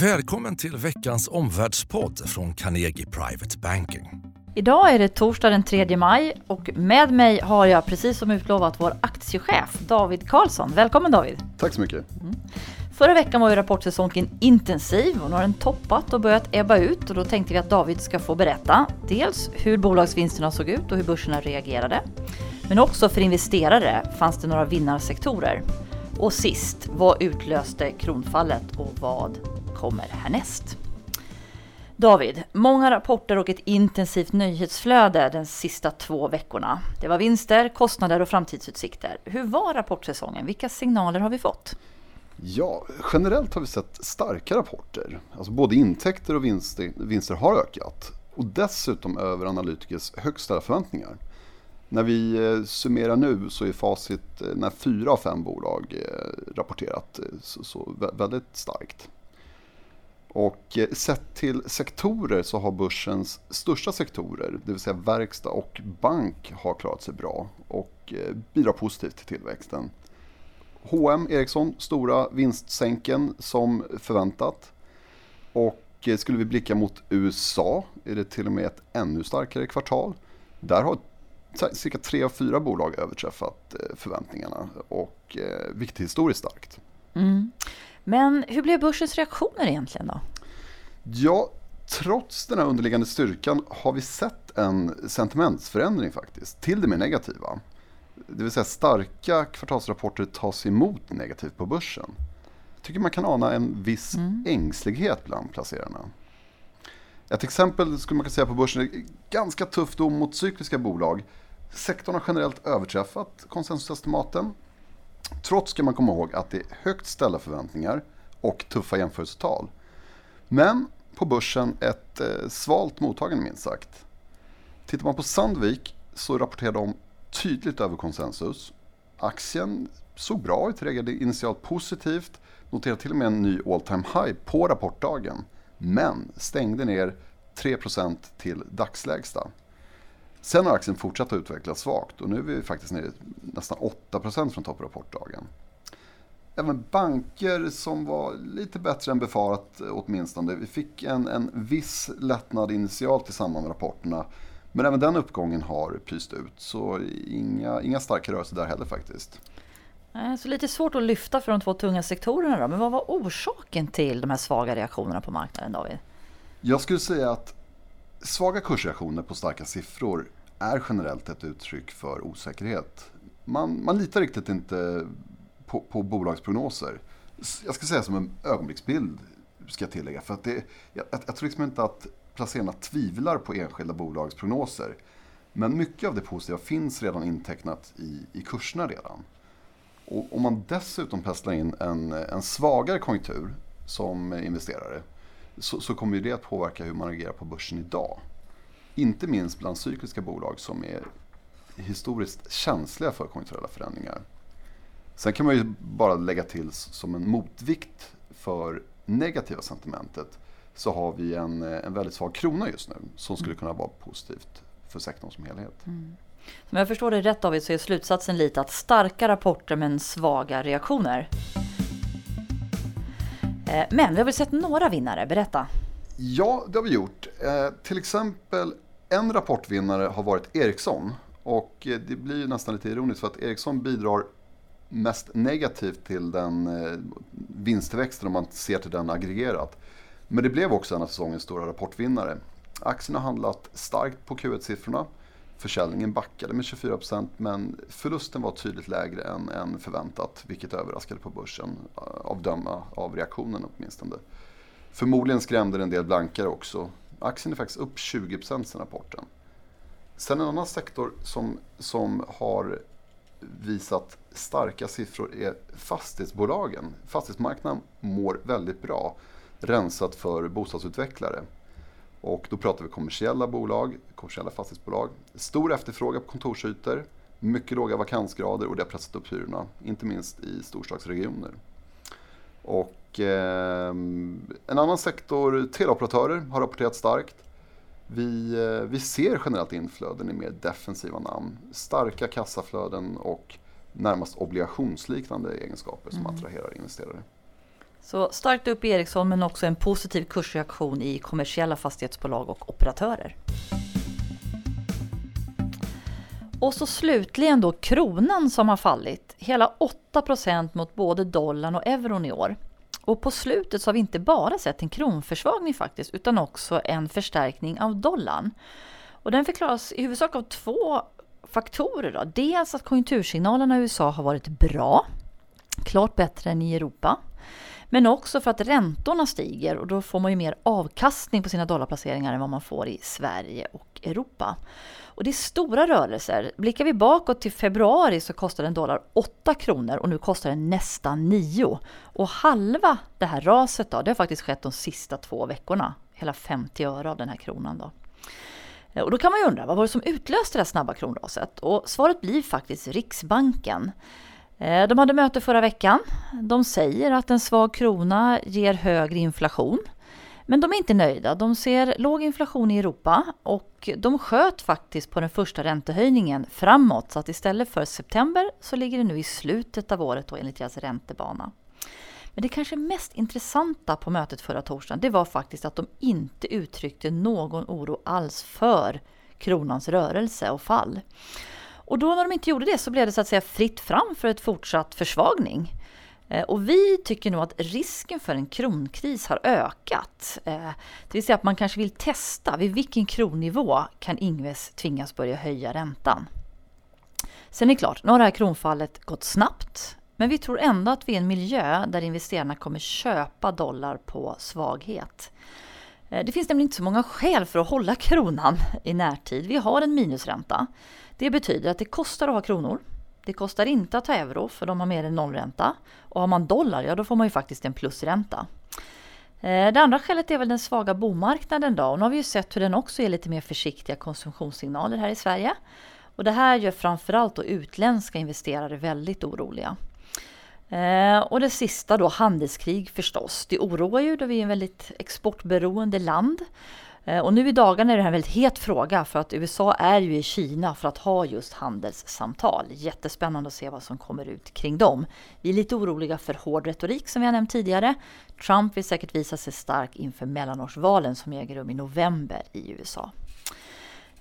Välkommen till veckans omvärldspodd från Carnegie Private Banking. Idag är det torsdag den 3 maj och med mig har jag precis som utlovat vår aktiechef David Karlsson. Välkommen David! Tack så mycket! Mm. Förra veckan var ju rapportsäsongen intensiv och nu har den toppat och börjat ebba ut och då tänkte vi att David ska få berätta dels hur bolagsvinsterna såg ut och hur börserna reagerade. Men också för investerare fanns det några vinnarsektorer. Och sist, vad utlöste kronfallet och vad kommer härnäst? David, många rapporter och ett intensivt nyhetsflöde de sista två veckorna. Det var vinster, kostnader och framtidsutsikter. Hur var rapportsäsongen? Vilka signaler har vi fått? Ja, generellt har vi sett starka rapporter. Alltså både intäkter och vinster, vinster har ökat. Och dessutom över analytikers högsta ställda förväntningar. När vi eh, summerar nu så är facit eh, när fyra av fem bolag eh, rapporterat så, så väldigt starkt. Och eh, sett till sektorer så har börsens största sektorer, det vill säga verkstad och bank, har klarat sig bra och eh, bidrar positivt till tillväxten. H&M Ericsson, stora vinstsänken som förväntat. Och eh, skulle vi blicka mot USA är det till och med ett ännu starkare kvartal. Där har cirka tre av fyra bolag överträffat förväntningarna och vilket är historiskt starkt. Mm. Men hur blev börsens reaktioner egentligen då? Ja, trots den här underliggande styrkan har vi sett en sentimentsförändring faktiskt till det mer negativa. Det vill säga starka kvartalsrapporter tas emot negativt på börsen. Jag tycker man kan ana en viss mm. ängslighet bland placerarna. Ett exempel skulle man kunna säga på börsen är ganska tuff dom mot cykliska bolag Sektorn har generellt överträffat konsensusestimaten. Trots ska man komma ihåg att det är högt ställda förväntningar och tuffa jämförelsetal. Men på börsen ett eh, svalt mottagande minst sagt. Tittar man på Sandvik så rapporterar de tydligt över konsensus. Aktien såg bra ut, reagerade initialt positivt, noterade till och med en ny all time high på rapportdagen. Men stängde ner 3% till dagslägsta. Sen har aktien fortsatt att utvecklas svagt och nu är vi faktiskt nere nästan 8% från topprapportdagen. Även banker som var lite bättre än befarat åtminstone. Vi fick en, en viss lättnad initialt i samband med rapporterna. Men även den uppgången har pyst ut. Så inga, inga starka rörelser där heller faktiskt. Så lite svårt att lyfta för de två tunga sektorerna då. Men vad var orsaken till de här svaga reaktionerna på marknaden David? Jag skulle säga att svaga kursreaktioner på starka siffror är generellt ett uttryck för osäkerhet. Man, man litar riktigt inte på, på bolagsprognoser. Jag ska säga som en ögonblicksbild, ska jag tillägga. För att det, jag, jag tror liksom inte att placerarna tvivlar på enskilda bolags prognoser. Men mycket av det positiva finns redan intecknat i, i kurserna redan. Och om man dessutom pestlar in en, en svagare konjunktur som investerare så, så kommer det att påverka hur man agerar på börsen idag. Inte minst bland cykliska bolag som är historiskt känsliga för konjunkturella förändringar. Sen kan man ju bara lägga till som en motvikt för negativa sentimentet så har vi en, en väldigt svag krona just nu som skulle kunna vara positivt för sektorn som helhet. Mm. Om jag förstår dig rätt David så är slutsatsen lite att starka rapporter men svaga reaktioner. Eh, men vi har väl sett några vinnare, berätta. Ja, det har vi gjort. Eh, till exempel en rapportvinnare har varit Ericsson. Och eh, det blir nästan lite ironiskt för att Ericsson bidrar mest negativt till den eh, vinsttillväxten om man ser till den aggregerat. Men det blev också en av säsongens stora rapportvinnare. Aktien har handlat starkt på Q1-siffrorna. Försäljningen backade med 24% men förlusten var tydligt lägre än, än förväntat vilket överraskade på börsen eh, av döma av reaktionen åtminstone. Förmodligen skrämde det en del blankare också Aktien är faktiskt upp 20% sen rapporten. Sen en annan sektor som, som har visat starka siffror är fastighetsbolagen. Fastighetsmarknaden mår väldigt bra, rensat för bostadsutvecklare. Och då pratar vi kommersiella bolag, kommersiella fastighetsbolag. Stor efterfrågan på kontorsytor, mycket låga vakansgrader och det har pressat upp hyrorna, inte minst i storstadsregioner. Och eh, en annan sektor, teleoperatörer, har rapporterat starkt. Vi, eh, vi ser generellt inflöden i mer defensiva namn. Starka kassaflöden och närmast obligationsliknande egenskaper som mm. attraherar investerare. Så starkt upp i Ericsson men också en positiv kursreaktion i kommersiella fastighetsbolag och operatörer. Och så slutligen då kronan som har fallit. Hela 8% mot både dollarn och euron i år. Och på slutet så har vi inte bara sett en kronförsvagning faktiskt utan också en förstärkning av dollarn. Och den förklaras i huvudsak av två faktorer. Då. Dels att konjunktursignalerna i USA har varit bra, klart bättre än i Europa. Men också för att räntorna stiger och då får man ju mer avkastning på sina dollarplaceringar än vad man får i Sverige och Europa. Och det är stora rörelser. Blickar vi bakåt till februari så kostade en dollar 8 kronor och nu kostar den nästan 9. Och halva det här raset då, det har faktiskt skett de sista två veckorna. Hela 50 öre av den här kronan då. Och då kan man ju undra, vad var det som utlöste det här snabba kronraset? Och svaret blir faktiskt Riksbanken. Eh, de hade möte förra veckan. De säger att en svag krona ger högre inflation. Men de är inte nöjda. De ser låg inflation i Europa och de sköt faktiskt på den första räntehöjningen framåt. Så att istället för september så ligger det nu i slutet av året då enligt deras räntebana. Men det kanske mest intressanta på mötet förra torsdagen det var faktiskt att de inte uttryckte någon oro alls för kronans rörelse och fall. Och då när de inte gjorde det så blev det så att säga fritt fram för ett fortsatt försvagning. Eh, och vi tycker nog att risken för en kronkris har ökat. Eh, det vill säga att man kanske vill testa vid vilken kronnivå kan Ingves tvingas börja höja räntan. Sen är det klart, nu har det här kronfallet gått snabbt. Men vi tror ändå att vi är i en miljö där investerarna kommer köpa dollar på svaghet. Eh, det finns nämligen inte så många skäl för att hålla kronan i närtid. Vi har en minusränta. Det betyder att det kostar att ha kronor. Det kostar inte att ha euro för de har mer än nollränta. Och har man dollar, ja då får man ju faktiskt en plusränta. Eh, det andra skälet är väl den svaga bomarknaden då. Och nu har vi ju sett hur den också ger lite mer försiktiga konsumtionssignaler här i Sverige. Och det här gör framförallt då utländska investerare väldigt oroliga. Eh, och det sista då, handelskrig förstås. Det oroar ju då vi är en väldigt exportberoende land. Eh, och nu i dagarna är det här en väldigt het fråga för att USA är ju i Kina för att ha just handelssamtal. Jättespännande att se vad som kommer ut kring dem. Vi är lite oroliga för hård retorik som vi har nämnt tidigare. Trump vill säkert visa sig stark inför mellanårsvalen som äger rum i november i USA.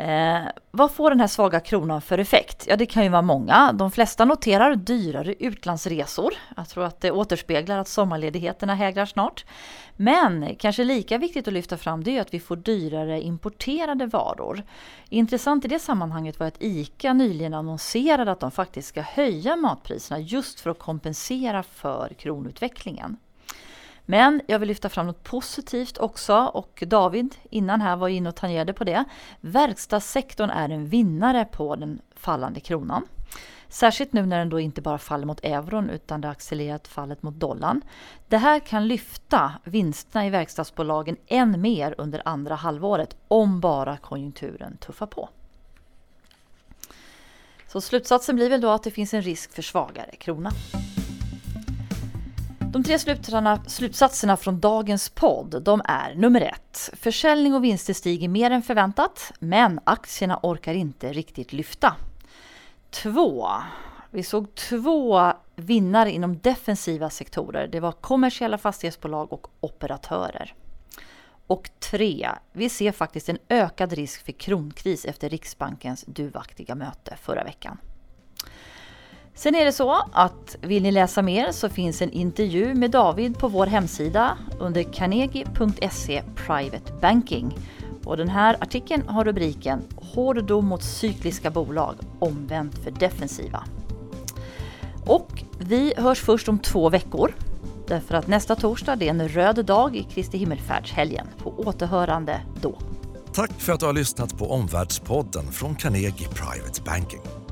Eh, vad får den här svaga kronan för effekt? Ja, det kan ju vara många. De flesta noterar dyrare utlandsresor. Jag tror att det återspeglar att sommarledigheterna hägrar snart. Men kanske lika viktigt att lyfta fram det är att vi får dyrare importerade varor. Intressant i det sammanhanget var att ICA nyligen annonserade att de faktiskt ska höja matpriserna just för att kompensera för kronutvecklingen. Men jag vill lyfta fram något positivt också och David innan här var inne och tangerade på det. Verkstadssektorn är en vinnare på den fallande kronan. Särskilt nu när den då inte bara faller mot euron utan det har accelererat fallet mot dollarn. Det här kan lyfta vinsterna i verkstadsbolagen än mer under andra halvåret om bara konjunkturen tuffar på. Så slutsatsen blir väl då att det finns en risk för svagare krona. De tre slutsatserna från dagens podd de är nummer ett. Försäljning och vinster stiger mer än förväntat, men aktierna orkar inte riktigt lyfta. Två. Vi såg två vinnare inom defensiva sektorer. Det var kommersiella fastighetsbolag och operatörer. Och tre. Vi ser faktiskt en ökad risk för kronkris efter Riksbankens duvaktiga möte förra veckan. Sen är det så att vill ni läsa mer så finns en intervju med David på vår hemsida under carnegie.se Private Banking. Och den här artikeln har rubriken Hård dom mot cykliska bolag, omvänt för defensiva. Och vi hörs först om två veckor. Därför att nästa torsdag det är en röd dag i Kristi himmelfärdshelgen. På återhörande då. Tack för att du har lyssnat på Omvärldspodden från Carnegie Private Banking.